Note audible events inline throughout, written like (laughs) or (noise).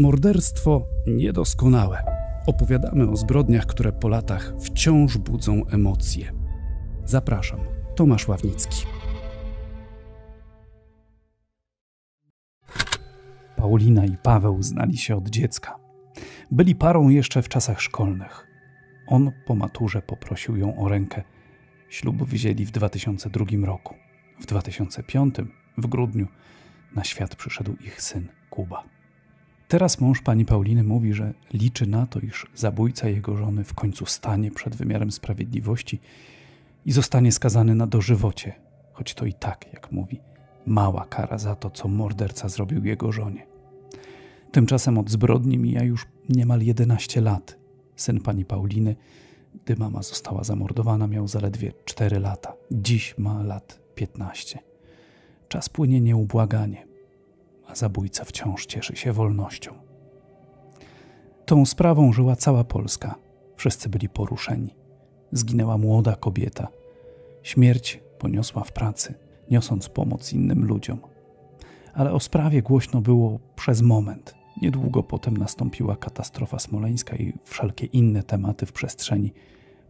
Morderstwo niedoskonałe. Opowiadamy o zbrodniach, które po latach wciąż budzą emocje. Zapraszam, Tomasz Ławnicki. Paulina i Paweł znali się od dziecka. Byli parą jeszcze w czasach szkolnych. On po maturze poprosił ją o rękę. Ślub wzięli w 2002 roku. W 2005, w grudniu, na świat przyszedł ich syn Kuba. Teraz mąż pani Pauliny mówi, że liczy na to, iż zabójca jego żony w końcu stanie przed wymiarem sprawiedliwości i zostanie skazany na dożywocie, choć to i tak, jak mówi, mała kara za to, co morderca zrobił jego żonie. Tymczasem od zbrodni mija już niemal 11 lat. Syn pani Pauliny, gdy mama została zamordowana, miał zaledwie 4 lata. Dziś ma lat 15. Czas płynie nieubłaganie, a zabójca wciąż cieszy się wolnością. Tą sprawą żyła cała Polska. Wszyscy byli poruszeni. Zginęła młoda kobieta. Śmierć poniosła w pracy, niosąc pomoc innym ludziom. Ale o sprawie głośno było przez moment. Niedługo potem nastąpiła katastrofa smoleńska i wszelkie inne tematy w przestrzeni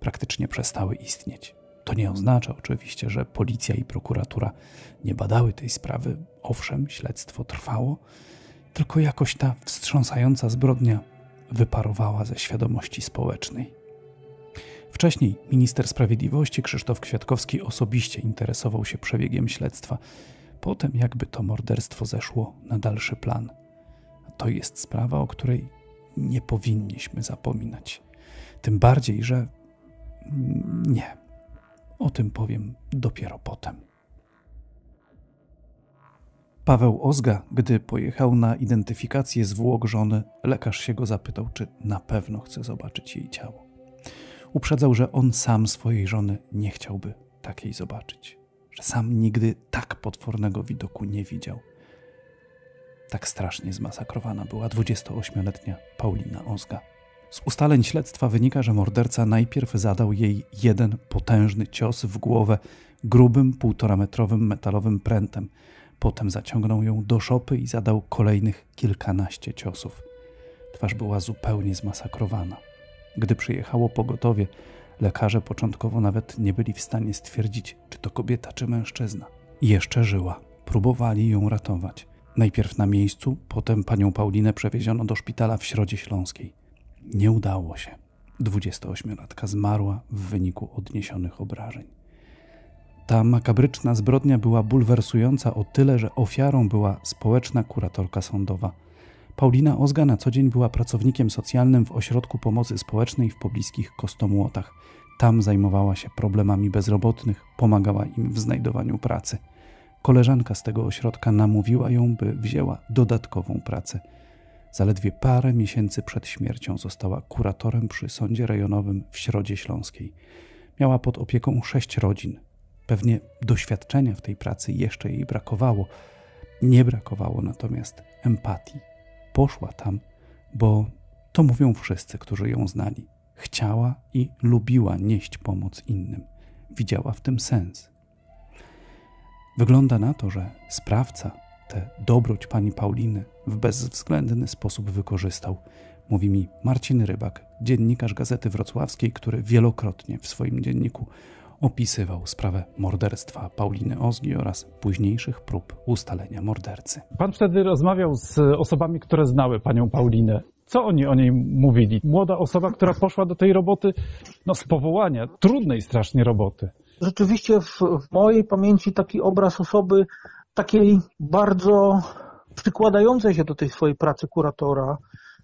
praktycznie przestały istnieć. To nie oznacza oczywiście, że policja i prokuratura nie badały tej sprawy. Owszem, śledztwo trwało, tylko jakoś ta wstrząsająca zbrodnia wyparowała ze świadomości społecznej. Wcześniej minister sprawiedliwości Krzysztof Kwiatkowski osobiście interesował się przebiegiem śledztwa. Potem jakby to morderstwo zeszło na dalszy plan. To jest sprawa, o której nie powinniśmy zapominać. Tym bardziej, że nie. O tym powiem dopiero potem. Paweł Ozga, gdy pojechał na identyfikację zwłok żony, lekarz się go zapytał, czy na pewno chce zobaczyć jej ciało. Uprzedzał, że on sam swojej żony nie chciałby takiej zobaczyć, że sam nigdy tak potwornego widoku nie widział. Tak strasznie zmasakrowana była 28-letnia Paulina Ozga. Z ustaleń śledztwa wynika, że morderca najpierw zadał jej jeden potężny cios w głowę grubym, półtorametrowym metalowym prętem. Potem zaciągnął ją do szopy i zadał kolejnych kilkanaście ciosów. Twarz była zupełnie zmasakrowana. Gdy przyjechało pogotowie, lekarze początkowo nawet nie byli w stanie stwierdzić, czy to kobieta, czy mężczyzna. jeszcze żyła. Próbowali ją ratować. Najpierw na miejscu, potem panią Paulinę przewieziono do szpitala w Środzie Śląskiej. Nie udało się. 28-latka zmarła w wyniku odniesionych obrażeń. Ta makabryczna zbrodnia była bulwersująca o tyle, że ofiarą była społeczna kuratorka sądowa. Paulina Ozga na co dzień była pracownikiem socjalnym w ośrodku pomocy społecznej w pobliskich Kostomłotach. Tam zajmowała się problemami bezrobotnych, pomagała im w znajdowaniu pracy. Koleżanka z tego ośrodka namówiła ją, by wzięła dodatkową pracę. Zaledwie parę miesięcy przed śmiercią została kuratorem przy sądzie rejonowym w Środzie Śląskiej. Miała pod opieką sześć rodzin. Pewnie doświadczenia w tej pracy jeszcze jej brakowało. Nie brakowało natomiast empatii. Poszła tam, bo to mówią wszyscy, którzy ją znali. Chciała i lubiła nieść pomoc innym. Widziała w tym sens. Wygląda na to, że sprawca tę dobroć pani Pauliny w bezwzględny sposób wykorzystał. Mówi mi Marcin Rybak, dziennikarz Gazety Wrocławskiej, który wielokrotnie w swoim dzienniku opisywał sprawę morderstwa Pauliny Ozgi oraz późniejszych prób ustalenia mordercy. Pan wtedy rozmawiał z osobami, które znały panią Paulinę. Co oni o niej mówili? Młoda osoba, która poszła do tej roboty, no z powołania, trudnej strasznie roboty. Rzeczywiście w, w mojej pamięci taki obraz osoby takiej bardzo przykładającej się do tej swojej pracy kuratora,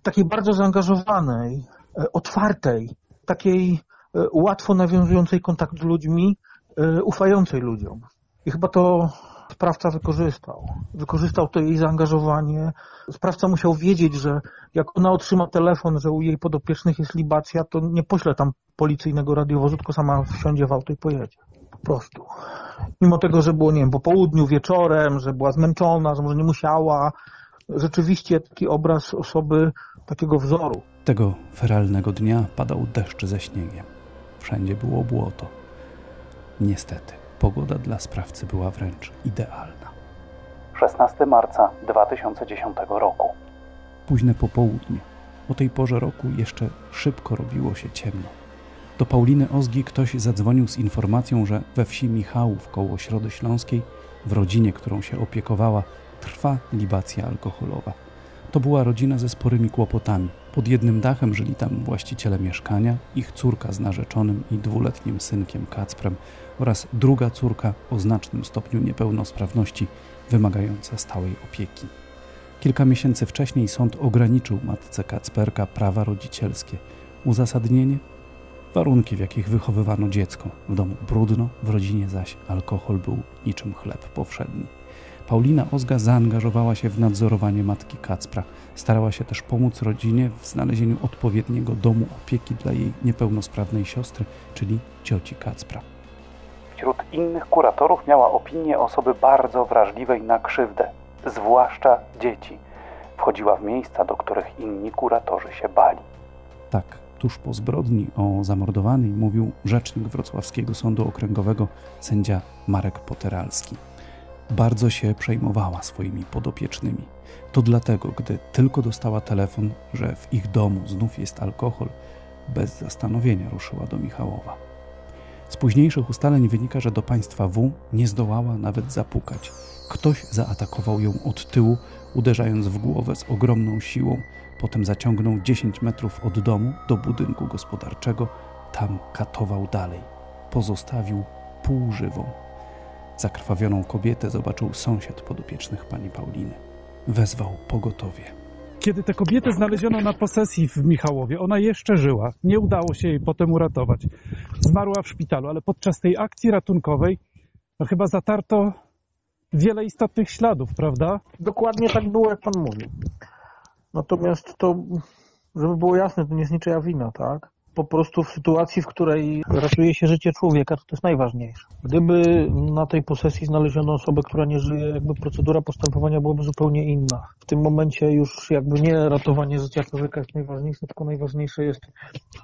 takiej bardzo zaangażowanej, e, otwartej, takiej e, łatwo nawiązującej kontakt z ludźmi, e, ufającej ludziom. I chyba to sprawca wykorzystał. Wykorzystał to jej zaangażowanie. Sprawca musiał wiedzieć, że jak ona otrzyma telefon, że u jej podopiecznych jest libacja, to nie pośle tam policyjnego radiowozu, tylko sama wsiądzie w auto i pojedzie. Po prostu mimo tego, że było, nie wiem, po południu, wieczorem, że była zmęczona, że może nie musiała. Rzeczywiście taki obraz osoby takiego wzoru. Tego feralnego dnia padał deszcz ze śniegiem. Wszędzie było błoto. Niestety, pogoda dla sprawcy była wręcz idealna. 16 marca 2010 roku. późne popołudnie. O tej porze roku jeszcze szybko robiło się ciemno. Do Pauliny Ozgi ktoś zadzwonił z informacją, że we wsi Michałów koło Środy Śląskiej, w rodzinie, którą się opiekowała, trwa libacja alkoholowa. To była rodzina ze sporymi kłopotami. Pod jednym dachem żyli tam właściciele mieszkania, ich córka z narzeczonym i dwuletnim synkiem Kacprem oraz druga córka o znacznym stopniu niepełnosprawności wymagająca stałej opieki. Kilka miesięcy wcześniej sąd ograniczył matce Kacperka prawa rodzicielskie. Uzasadnienie? Warunki, w jakich wychowywano dziecko. W domu brudno, w rodzinie zaś alkohol był niczym chleb powszedni. Paulina Ozga zaangażowała się w nadzorowanie matki Kacpra. Starała się też pomóc rodzinie w znalezieniu odpowiedniego domu opieki dla jej niepełnosprawnej siostry, czyli cioci Kacpra. Wśród innych kuratorów miała opinię osoby bardzo wrażliwej na krzywdę, zwłaszcza dzieci. Wchodziła w miejsca, do których inni kuratorzy się bali. Tak, tuż po zbrodni o zamordowanej mówił rzecznik Wrocławskiego Sądu Okręgowego sędzia Marek Poteralski. Bardzo się przejmowała swoimi podopiecznymi. To dlatego, gdy tylko dostała telefon, że w ich domu znów jest alkohol, bez zastanowienia ruszyła do Michałowa. Z późniejszych ustaleń wynika, że do państwa W nie zdołała nawet zapukać. Ktoś zaatakował ją od tyłu, uderzając w głowę z ogromną siłą. Potem zaciągnął 10 metrów od domu do budynku gospodarczego. Tam katował dalej. Pozostawił półżywą. Zakrwawioną kobietę zobaczył sąsiad podopiecznych pani Pauliny. Wezwał pogotowie. Kiedy tę kobietę znaleziono na posesji w Michałowie, ona jeszcze żyła. Nie udało się jej potem uratować. Zmarła w szpitalu, ale podczas tej akcji ratunkowej no chyba zatarto wiele istotnych śladów, prawda? Dokładnie tak było, jak pan mówił. Natomiast to, żeby było jasne, to nie jest niczyja wina, tak? Po prostu w sytuacji, w której ratuje się życie człowieka, to, jest najważniejsze. Gdyby na tej posesji znaleziono osobę, która nie żyje, jakby procedura postępowania byłaby zupełnie inna. W tym momencie już jakby nie ratowanie życia człowieka jest najważniejsze, tylko najważniejsze jest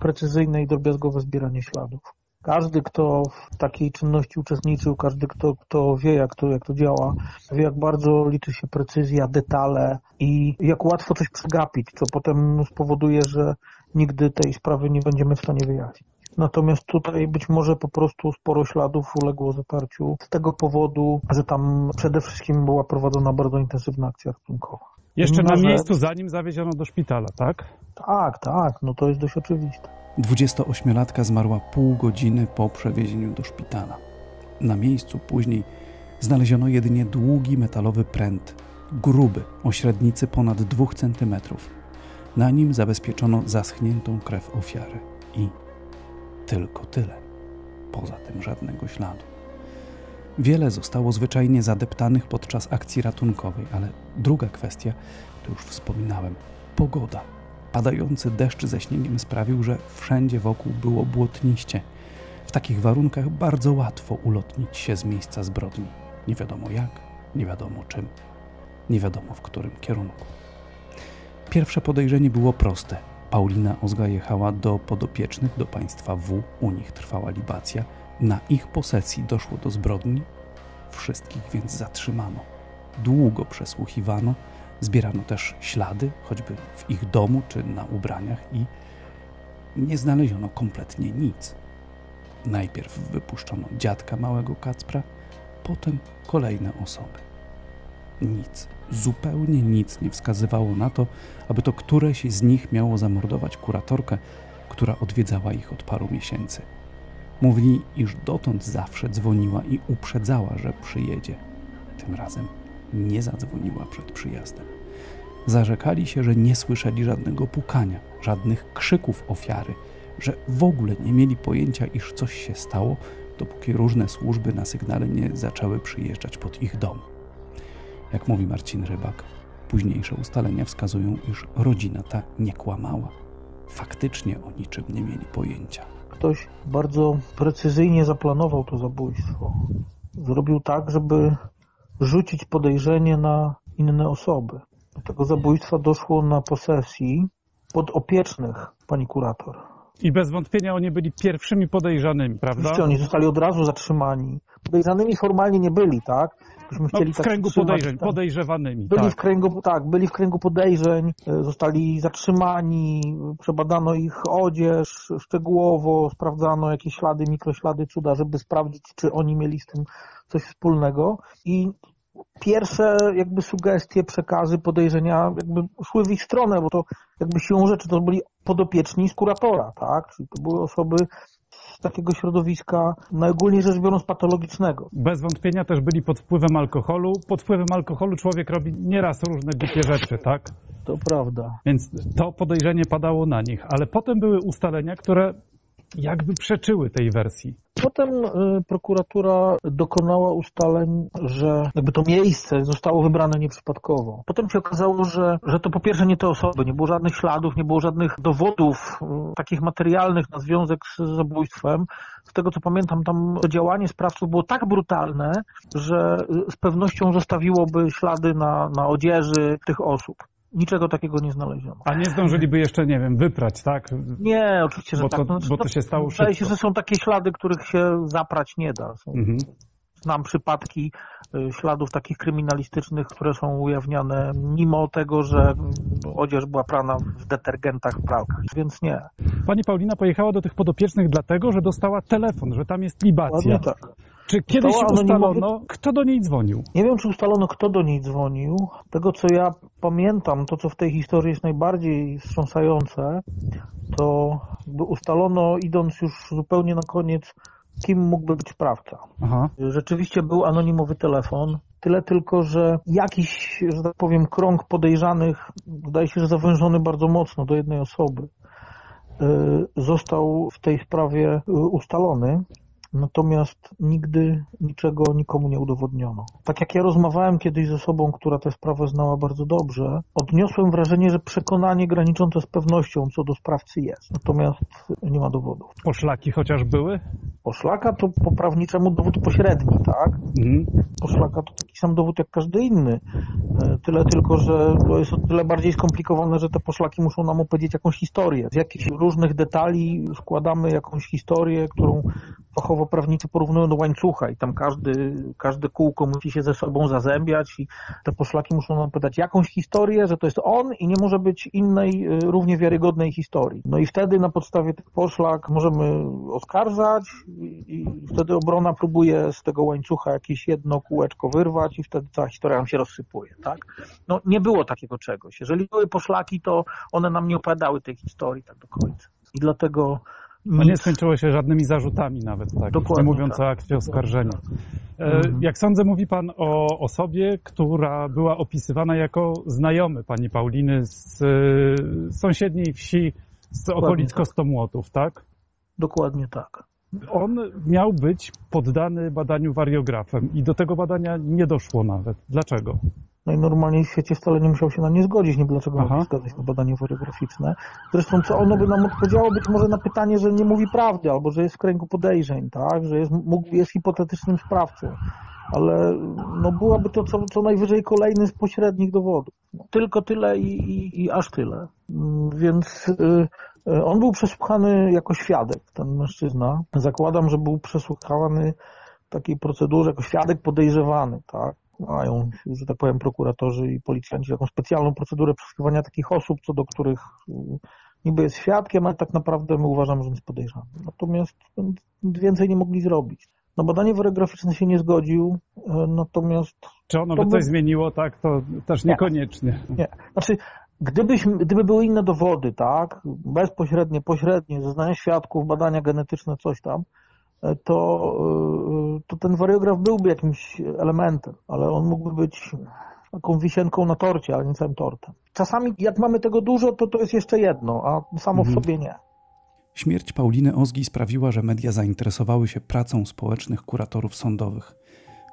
precyzyjne i drobiazgowe zbieranie śladów. Każdy, kto w takiej czynności uczestniczył, każdy, kto, kto wie, jak to, jak to działa, wie, jak bardzo liczy się precyzja, detale i jak łatwo coś przegapić, co potem spowoduje, że nigdy tej sprawy nie będziemy w stanie wyjaśnić. Natomiast tutaj być może po prostu sporo śladów uległo zatarciu z tego powodu, że tam przede wszystkim była prowadzona bardzo intensywna akcja ratunkowa. Jeszcze na miejscu, zanim zawieziono do szpitala, tak? Tak, tak, no to jest dość oczywiste. 28-latka zmarła pół godziny po przewiezieniu do szpitala. Na miejscu później znaleziono jedynie długi metalowy pręt, gruby, o średnicy ponad 2 cm. Na nim zabezpieczono zaschniętą krew ofiary i tylko tyle. Poza tym żadnego śladu. Wiele zostało zwyczajnie zadeptanych podczas akcji ratunkowej, ale druga kwestia, to już wspominałem, pogoda. Padający deszcz ze śniegiem sprawił, że wszędzie wokół było błotniście. W takich warunkach bardzo łatwo ulotnić się z miejsca zbrodni. Nie wiadomo jak, nie wiadomo czym, nie wiadomo w którym kierunku. Pierwsze podejrzenie było proste. Paulina Ozga jechała do podopiecznych, do państwa W, u nich trwała libacja. Na ich posesji doszło do zbrodni, wszystkich więc zatrzymano. Długo przesłuchiwano, Zbierano też ślady, choćby w ich domu czy na ubraniach, i nie znaleziono kompletnie nic. Najpierw wypuszczono dziadka małego Kacpra, potem kolejne osoby. Nic, zupełnie nic nie wskazywało na to, aby to któreś z nich miało zamordować kuratorkę, która odwiedzała ich od paru miesięcy. Mówili, iż dotąd zawsze dzwoniła i uprzedzała, że przyjedzie. Tym razem nie zadzwoniła przed przyjazdem. Zarzekali się, że nie słyszeli żadnego pukania, żadnych krzyków ofiary, że w ogóle nie mieli pojęcia, iż coś się stało, dopóki różne służby na sygnale nie zaczęły przyjeżdżać pod ich dom. Jak mówi Marcin Rybak, późniejsze ustalenia wskazują, iż rodzina ta nie kłamała. Faktycznie o niczym nie mieli pojęcia. Ktoś bardzo precyzyjnie zaplanował to zabójstwo. Zrobił tak, żeby rzucić podejrzenie na inne osoby. Do tego zabójstwa doszło na posesji podopiecznych pani kurator. I bez wątpienia oni byli pierwszymi podejrzanymi, prawda? Oczywiście oni zostali od razu zatrzymani. Podejrzanymi formalnie nie byli, tak? Byśmy chcieli no, w kręgu tak podejrzeń, tak. podejrzewanymi. Byli tak. w kręgu, tak, byli w kręgu podejrzeń, e, zostali zatrzymani, przebadano ich odzież szczegółowo, sprawdzano jakieś ślady, mikroślady cuda, żeby sprawdzić, czy oni mieli z tym coś wspólnego. I pierwsze jakby sugestie, przekazy, podejrzenia jakby szły w ich stronę, bo to jakby siłą rzeczy to byli podopieczni z kuratora, tak? Czyli to były osoby takiego środowiska, najogólniej rzecz biorąc, patologicznego. Bez wątpienia też byli pod wpływem alkoholu. Pod wpływem alkoholu człowiek robi nieraz różne głupie rzeczy, tak? To prawda. Więc to podejrzenie padało na nich, ale potem były ustalenia, które jakby przeczyły tej wersji. Potem y, prokuratura dokonała ustaleń, że jakby to miejsce zostało wybrane nieprzypadkowo. Potem się okazało, że, że to po pierwsze nie te osoby, nie było żadnych śladów, nie było żadnych dowodów y, takich materialnych na związek z zabójstwem. Z tego co pamiętam, tam działanie sprawców było tak brutalne, że z pewnością zostawiłoby ślady na, na odzieży tych osób. Niczego takiego nie znaleziono. A nie zdążyliby jeszcze, nie wiem, wyprać, tak? Nie, oczywiście, że bo tak. To, no, bo to się stało Wydaje się, że są takie ślady, których się zaprać nie da. Mhm. Znam przypadki y, śladów takich kryminalistycznych, które są ujawniane mimo tego, że odzież była prana w detergentach, w pralkach, więc nie. Pani Paulina pojechała do tych podopiecznych dlatego, że dostała telefon, że tam jest libacja. Tak. Czy kiedyś ustalono, kto do niej dzwonił? Nie wiem, czy ustalono, kto do niej dzwonił. Tego, co ja pamiętam, to co w tej historii jest najbardziej wstrząsające, to ustalono, idąc już zupełnie na koniec, kim mógłby być sprawca. Aha. Rzeczywiście był anonimowy telefon, tyle tylko, że jakiś, że tak powiem, krąg podejrzanych, wydaje się, że zawężony bardzo mocno do jednej osoby, y, został w tej sprawie y, ustalony. Natomiast nigdy niczego nikomu nie udowodniono. Tak jak ja rozmawiałem kiedyś z osobą, która tę sprawę znała bardzo dobrze, odniosłem wrażenie, że przekonanie graniczące z pewnością co do sprawcy jest. Natomiast nie ma dowodów. Poszlaki chociaż były? Poszlaka to po prawniczemu dowód pośredni, tak? Mhm. Poszlaka to taki sam dowód jak każdy inny. E, tyle tylko, że to jest o tyle bardziej skomplikowane, że te poszlaki muszą nam opowiedzieć jakąś historię. Z jakichś różnych detali składamy jakąś historię, którą fachowo prawnicy porównują do łańcucha i tam każdy, każde kółko musi się ze sobą zazębiać i te poszlaki muszą nam podać jakąś historię, że to jest on i nie może być innej, y, równie wiarygodnej historii. No i wtedy na podstawie tych poszlak możemy oskarżać i wtedy obrona próbuje z tego łańcucha jakieś jedno kółeczko wyrwać i wtedy cała historia nam się rozsypuje, tak? No nie było takiego czegoś. Jeżeli były poszlaki, to one nam nie opowiadały tej historii tak do końca. I dlatego no nie skończyło się żadnymi zarzutami nawet, tak, Dokładnie nie mówiąc tak. o akcie oskarżenia. E, mhm. Jak sądzę, mówi Pan o osobie, która była opisywana jako znajomy Pani Pauliny z e, sąsiedniej wsi, z okolic tak. Kostomłotów, tak? Dokładnie tak. On miał być poddany badaniu wariografem i do tego badania nie doszło nawet. Dlaczego? Najnormalniej w świecie wcale nie musiał się na nie zgodzić, nie dlaczego ma zgadzać na badanie wariograficzne. Zresztą co ono by nam odpowiedziało być może na pytanie, że nie mówi prawdy, albo że jest w kręgu podejrzeń, tak, że jest, mógł, jest hipotetycznym sprawcą. Ale no, byłaby to co, co najwyżej kolejny z pośrednich dowodów. No, tylko tyle i, i, i aż tyle. Mm, więc y, y, on był przesłuchany jako świadek, ten mężczyzna. Zakładam, że był przesłuchany w takiej procedurze jako świadek podejrzewany, tak mają, że tak powiem, prokuratorzy i policjanci taką specjalną procedurę przesłuchiwania takich osób, co do których y, niby jest świadkiem, ale tak naprawdę my uważamy, że jest podejrzany. Natomiast więcej nie mogli zrobić. No badanie wariograficzne się nie zgodził, y, natomiast... Czy ono by coś zmieniło, tak? To też niekoniecznie. Nie. nie. Znaczy, gdybyśmy, gdyby były inne dowody, tak? Bezpośrednie, pośrednie, zeznania świadków, badania genetyczne, coś tam, to, y, to ten wariograf byłby jakimś elementem, ale on mógłby być taką wisienką na torcie, ale nie całym tortem. Czasami jak mamy tego dużo, to to jest jeszcze jedno, a samo mhm. w sobie nie. Śmierć Pauliny Ozgi sprawiła, że media zainteresowały się pracą społecznych kuratorów sądowych.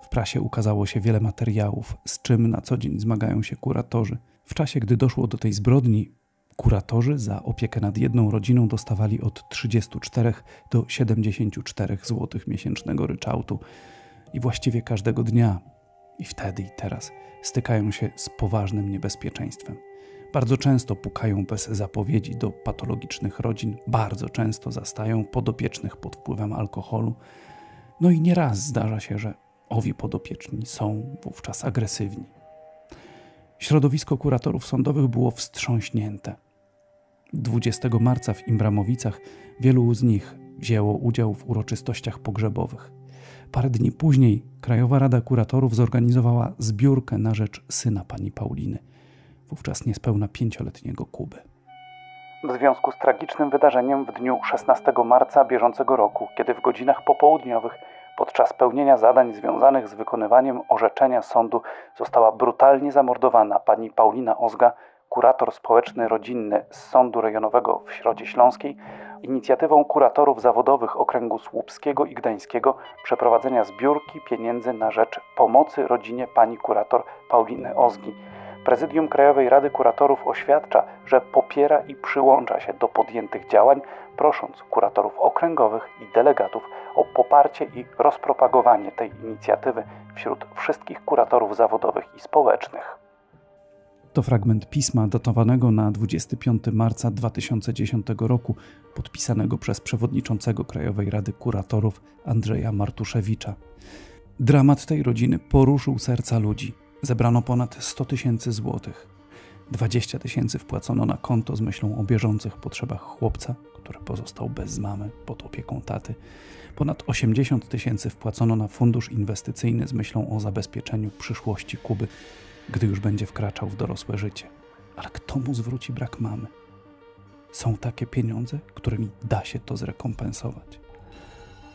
W prasie ukazało się wiele materiałów, z czym na co dzień zmagają się kuratorzy. W czasie, gdy doszło do tej zbrodni, Kuratorzy za opiekę nad jedną rodziną dostawali od 34 do 74 zł miesięcznego ryczałtu i właściwie każdego dnia I wtedy i teraz stykają się z poważnym niebezpieczeństwem. Bardzo często pukają bez zapowiedzi do patologicznych rodzin, bardzo często zastają podopiecznych pod wpływem alkoholu. No i nieraz zdarza się, że owi podopieczni są wówczas agresywni. Środowisko kuratorów sądowych było wstrząśnięte. 20 marca w Imbramowicach wielu z nich wzięło udział w uroczystościach pogrzebowych. Parę dni później Krajowa Rada Kuratorów zorganizowała zbiórkę na rzecz syna pani Pauliny, wówczas niespełna pięcioletniego Kuby. W związku z tragicznym wydarzeniem w dniu 16 marca bieżącego roku, kiedy w godzinach popołudniowych podczas pełnienia zadań związanych z wykonywaniem orzeczenia sądu została brutalnie zamordowana pani Paulina Ozga, kurator społeczny rodzinny z Sądu Rejonowego w Środzie Śląskiej, inicjatywą kuratorów zawodowych okręgu słupskiego i gdańskiego przeprowadzenia zbiórki pieniędzy na rzecz pomocy rodzinie pani kurator Pauliny Ozgi. Prezydium Krajowej Rady Kuratorów oświadcza, że popiera i przyłącza się do podjętych działań, prosząc kuratorów okręgowych i delegatów o poparcie i rozpropagowanie tej inicjatywy wśród wszystkich kuratorów zawodowych i społecznych. To fragment pisma datowanego na 25 marca 2010 roku, podpisanego przez przewodniczącego Krajowej Rady Kuratorów Andrzeja Martuszewicza. Dramat tej rodziny poruszył serca ludzi. Zebrano ponad 100 tysięcy złotych. 20 tysięcy wpłacono na konto z myślą o bieżących potrzebach chłopca, który pozostał bez mamy pod opieką taty. Ponad 80 tysięcy wpłacono na fundusz inwestycyjny z myślą o zabezpieczeniu przyszłości Kuby gdy już będzie wkraczał w dorosłe życie. Ale kto mu zwróci brak mamy? Są takie pieniądze, którymi da się to zrekompensować.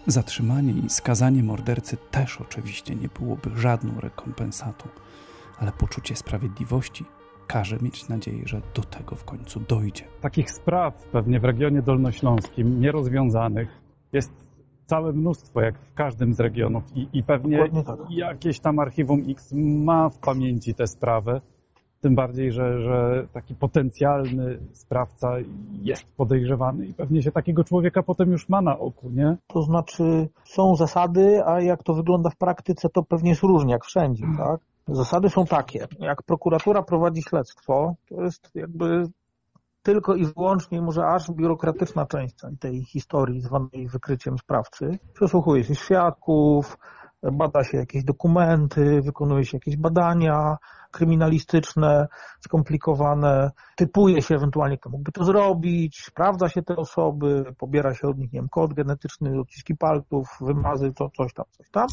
Zatrzymanie i skazanie mordercy też oczywiście nie byłoby żadną rekompensatą, ale poczucie sprawiedliwości każe mieć nadzieję, że do tego w końcu dojdzie. Takich spraw pewnie w regionie dolnośląskim nierozwiązanych jest całe mnóstwo, jak w każdym z regionów i, i pewnie tak. jakieś tam Archiwum X ma w pamięci tę sprawę, tym bardziej, że, że taki potencjalny sprawca jest podejrzewany i pewnie się takiego człowieka potem już ma na oku, nie? To znaczy są zasady, a jak to wygląda w praktyce, to pewnie jest różnie, jak wszędzie, tak? Zasady są takie. Jak prokuratura prowadzi śledztwo, to jest jakby tylko i wyłącznie, może aż biurokratyczna część tej historii zwanej wykryciem sprawcy. Przesłuchuje się świadków, bada się jakieś dokumenty, wykonuje się jakieś badania kryminalistyczne, skomplikowane, typuje się ewentualnie, kto mógłby to zrobić, sprawdza się te osoby, pobiera się od nich, nie wiem, kod genetyczny, odciski palców, wymazy, coś tam, coś tam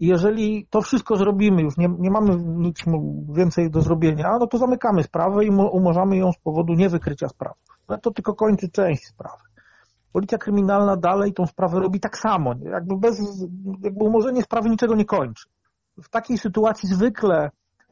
jeżeli to wszystko zrobimy, już nie, nie mamy nic więcej do zrobienia, no to zamykamy sprawę i umorzamy ją z powodu niewykrycia sprawy. Ale to tylko kończy część sprawy. Policja kryminalna dalej tą sprawę robi tak samo. Jakby bez, jakby umorzenie sprawy niczego nie kończy. W takiej sytuacji zwykle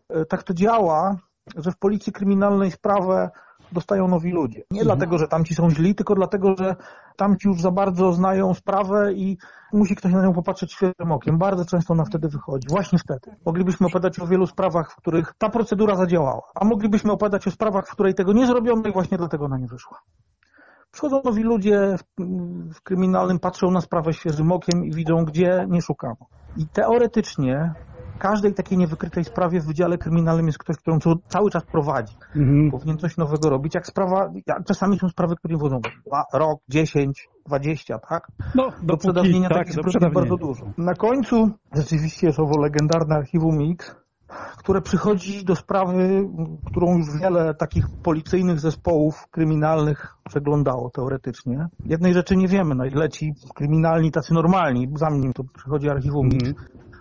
e, tak to działa, że w policji kryminalnej sprawę dostają nowi ludzie. Nie mhm. dlatego, że tamci są źli, tylko dlatego, że tamci już za bardzo znają sprawę i musi ktoś na nią popatrzeć świeżym okiem. Bardzo często ona wtedy wychodzi. Właśnie wtedy. Moglibyśmy opowiadać o wielu sprawach, w których ta procedura zadziałała, a moglibyśmy opowiadać o sprawach, w której tego nie zrobiono i właśnie dlatego ona nie wyszła. Przychodzą nowi ludzie w, w kryminalnym, patrzą na sprawę świeżym okiem i widzą, gdzie nie szukano. I teoretycznie każdej takiej niewykrytej sprawie w Wydziale Kryminalnym jest ktoś, którą cały czas prowadzi. Mhm. Powinien coś nowego robić. Jak sprawa, czasami są sprawy, które wodzą rok, 10, 20, tak? No, do przedawnienia tak, takich spraw bardzo dużo. Na końcu rzeczywiście jest owo legendarne archiwum X, które przychodzi do sprawy, którą już wiele takich policyjnych zespołów kryminalnych przeglądało teoretycznie. Jednej rzeczy nie wiemy, na ile ci kryminalni, tacy normalni, zanim to przychodzi archiwum mm.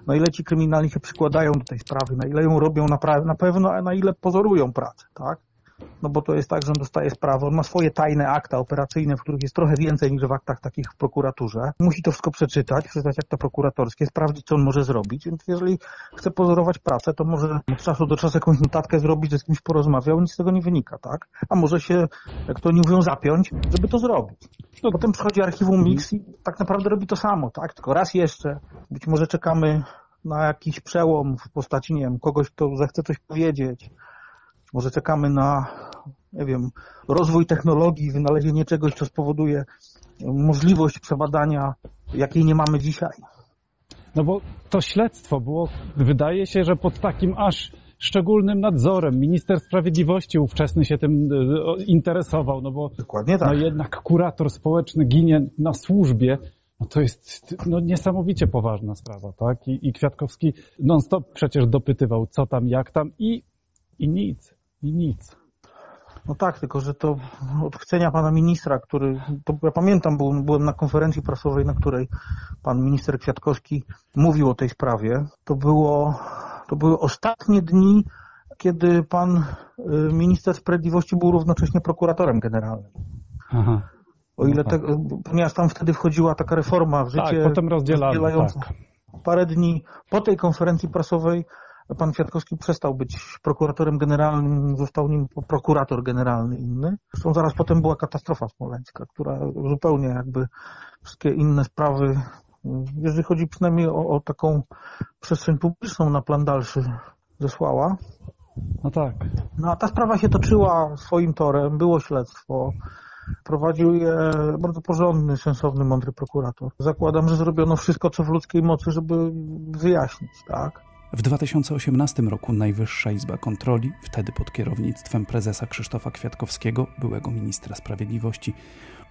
Na ile ci kryminalni się przykładają do tej sprawy, na ile ją robią na, na pewno, a na ile pozorują pracę, tak? No bo to jest tak, że on dostaje sprawę, on ma swoje tajne akta operacyjne, w których jest trochę więcej niż w aktach takich w prokuraturze. Musi to wszystko przeczytać, przeczytać akta prokuratorskie, sprawdzić, co on może zrobić. Więc jeżeli chce pozorować pracę, to może od czasu do czasu jakąś notatkę zrobić, że z kimś porozmawiał, nic z tego nie wynika, tak? A może się, jak to nie mówią, zapiąć, żeby to zrobić. No, potem przychodzi archiwum Mix i tak naprawdę robi to samo, tak? Tylko raz jeszcze, być może czekamy na jakiś przełom w postaci, nie wiem, kogoś, kto zechce coś powiedzieć. Może czekamy na, nie wiem, rozwój technologii, wynalezienie czegoś, co spowoduje możliwość przebadania, jakiej nie mamy dzisiaj. No bo to śledztwo było, wydaje się, że pod takim aż szczególnym nadzorem. Minister Sprawiedliwości ówczesny się tym e, interesował, no bo Dokładnie tak. no jednak kurator społeczny ginie na służbie. No to jest no, niesamowicie poważna sprawa, tak? I, i Kwiatkowski non-stop przecież dopytywał, co tam, jak tam i, i nic, i nic. No tak, tylko że to od chcenia pana ministra, który, to ja pamiętam, byłem, byłem na konferencji prasowej, na której pan minister Kwiatkowski mówił o tej sprawie. To było, to były ostatnie dni, kiedy pan y, minister sprawiedliwości był równocześnie prokuratorem generalnym. Aha. O ile No te, ponieważ tam wtedy wchodziła taka reforma w Tak, życie potem rozdzielano, rozdzielająca. tak. Parę dni po tej konferencji prasowej pan Kwiatkowski przestał być prokuratorem generalnym, został nim prokurator generalny inny. Zresztą zaraz potem była katastrofa smoleńska, która zupełnie jakby wszystkie inne sprawy, jeżeli chodzi przynajmniej o, o taką przestrzeń publiczną na plan dalszy, zesłała. No tak. No a ta sprawa się toczyła swoim torem, było śledztwo. Prowadził je bardzo porządny, sensowny, mądry prokurator. Zakładam, że zrobiono wszystko, co w ludzkiej mocy, żeby wyjaśnić, tak? W 2018 roku Najwyższa Izba Kontroli, wtedy pod kierownictwem prezesa Krzysztofa Kwiatkowskiego, byłego ministra sprawiedliwości,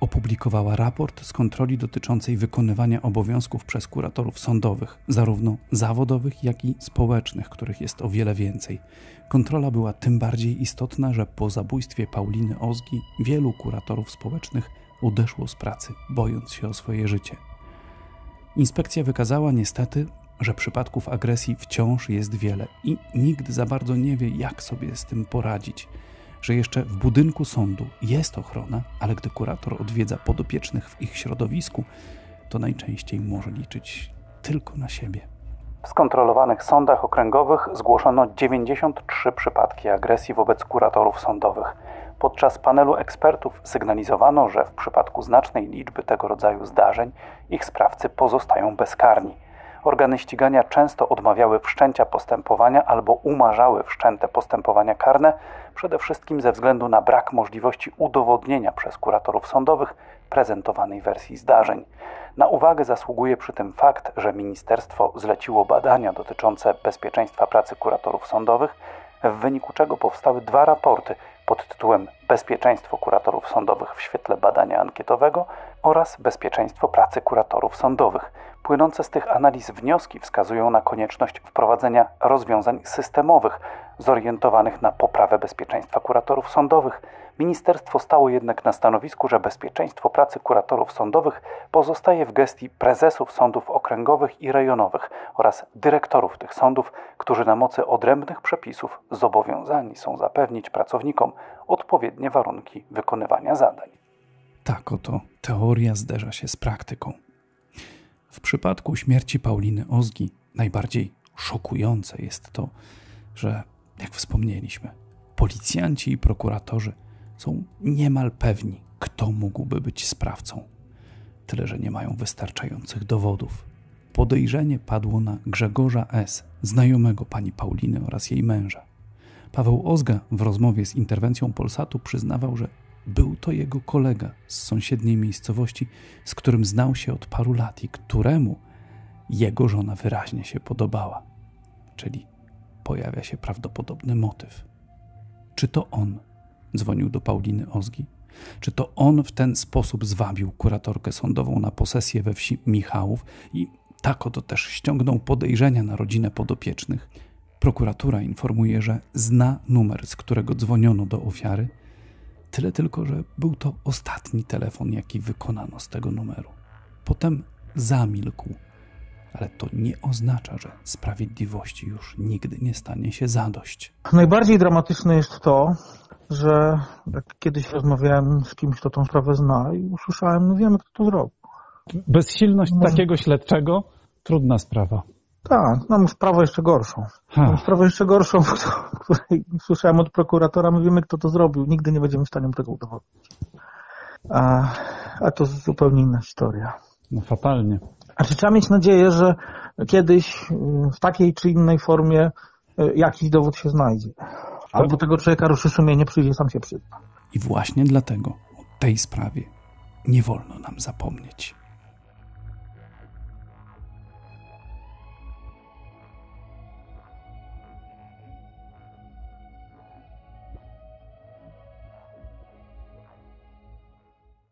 opublikowała raport z kontroli dotyczącej wykonywania obowiązków przez kuratorów sądowych, zarówno zawodowych, jak i społecznych, których jest o wiele więcej. Kontrola była tym bardziej istotna, że po zabójstwie Pauliny Ozgi wielu kuratorów społecznych odeszło z pracy, bojąc się o swoje życie. Inspekcja wykazała niestety, że przypadków agresji wciąż jest wiele i nikt za bardzo nie wie, jak sobie z tym poradzić. Że jeszcze w budynku sądu jest ochrona, ale gdy kurator odwiedza podopiecznych w ich środowisku, to najczęściej może liczyć tylko na siebie. W skontrolowanych sądach okręgowych zgłoszono 93 przypadki agresji wobec kuratorów sądowych. Podczas panelu ekspertów sygnalizowano, że w przypadku znacznej liczby tego rodzaju zdarzeń ich sprawcy pozostają bezkarni. Organy ścigania często odmawiały wszczęcia postępowania albo umarzały wszczęte postępowania karne, przede wszystkim ze względu na brak możliwości udowodnienia przez kuratorów sądowych prezentowanej wersji zdarzeń. Na uwagę zasługuje przy tym fakt, że ministerstwo zleciło badania dotyczące bezpieczeństwa pracy kuratorów sądowych, w wyniku czego powstały dwa raporty pod tytułem Bezpieczeństwo kuratorów sądowych w świetle badania ankietowego oraz Bezpieczeństwo pracy kuratorów sądowych. Płynące z tych analiz wnioski wskazują na konieczność wprowadzenia rozwiązań systemowych zorientowanych na poprawę bezpieczeństwa kuratorów sądowych. Ministerstwo stało jednak na stanowisku, że bezpieczeństwo pracy kuratorów sądowych pozostaje w gestii prezesów sądów okręgowych i rejonowych oraz dyrektorów tych sądów, którzy na mocy odrębnych przepisów zobowiązani są zapewnić pracownikom odpowiednie warunki wykonywania zadań. Tak oto teoria zderza się z praktyką. W przypadku śmierci Pauliny Ozgi najbardziej szokujące jest to, że, jak wspomnieliśmy, policjanci i prokuratorzy są niemal pewni, kto mógłby być sprawcą. Tyle, że nie mają wystarczających dowodów. Podejrzenie padło na Grzegorza S., znajomego pani Pauliny oraz jej męża. Paweł Ozga w rozmowie z interwencją Polsatu przyznawał, że był to jego kolega z sąsiedniej miejscowości, z którym znał się od paru lat i któremu jego żona wyraźnie się podobała. Czyli pojawia się prawdopodobny motyw. Czy to on dzwonił do Pauliny Ozgi? Czy to on w ten sposób zwabił kuratorkę sądową na posesję we wsi Michałów i tak oto też ściągnął podejrzenia na rodzinę podopiecznych? Prokuratura informuje, że zna numer, z którego dzwoniono do ofiary. Tyle tylko, że był to ostatni telefon, jaki wykonano z tego numeru. Potem zamilkł, ale to nie oznacza, że sprawiedliwości już nigdy nie stanie się zadość. Najbardziej dramatyczne jest to, że jak kiedyś rozmawiałem z kimś, kto tą sprawę zna i usłyszałem, no wiemy, kto to zrobił. Bezsilność Może- takiego śledczego, trudna sprawa. Tak, mam sprawę jeszcze gorszą. Mam Ha. sprawę jeszcze gorszą, (laughs) w której słyszałem od prokuratora, my wiemy, kto to zrobił. Nigdy nie będziemy w stanie tego udowodnić. A, a to zupełnie inna historia. No fatalnie. A czy trzeba mieć nadzieję, że kiedyś y, w takiej czy innej formie y, jakiś dowód się znajdzie? Albo tego człowieka ruszy sumienie, przyjdzie, sam się przyzna. I właśnie dlatego o tej sprawie nie wolno nam zapomnieć.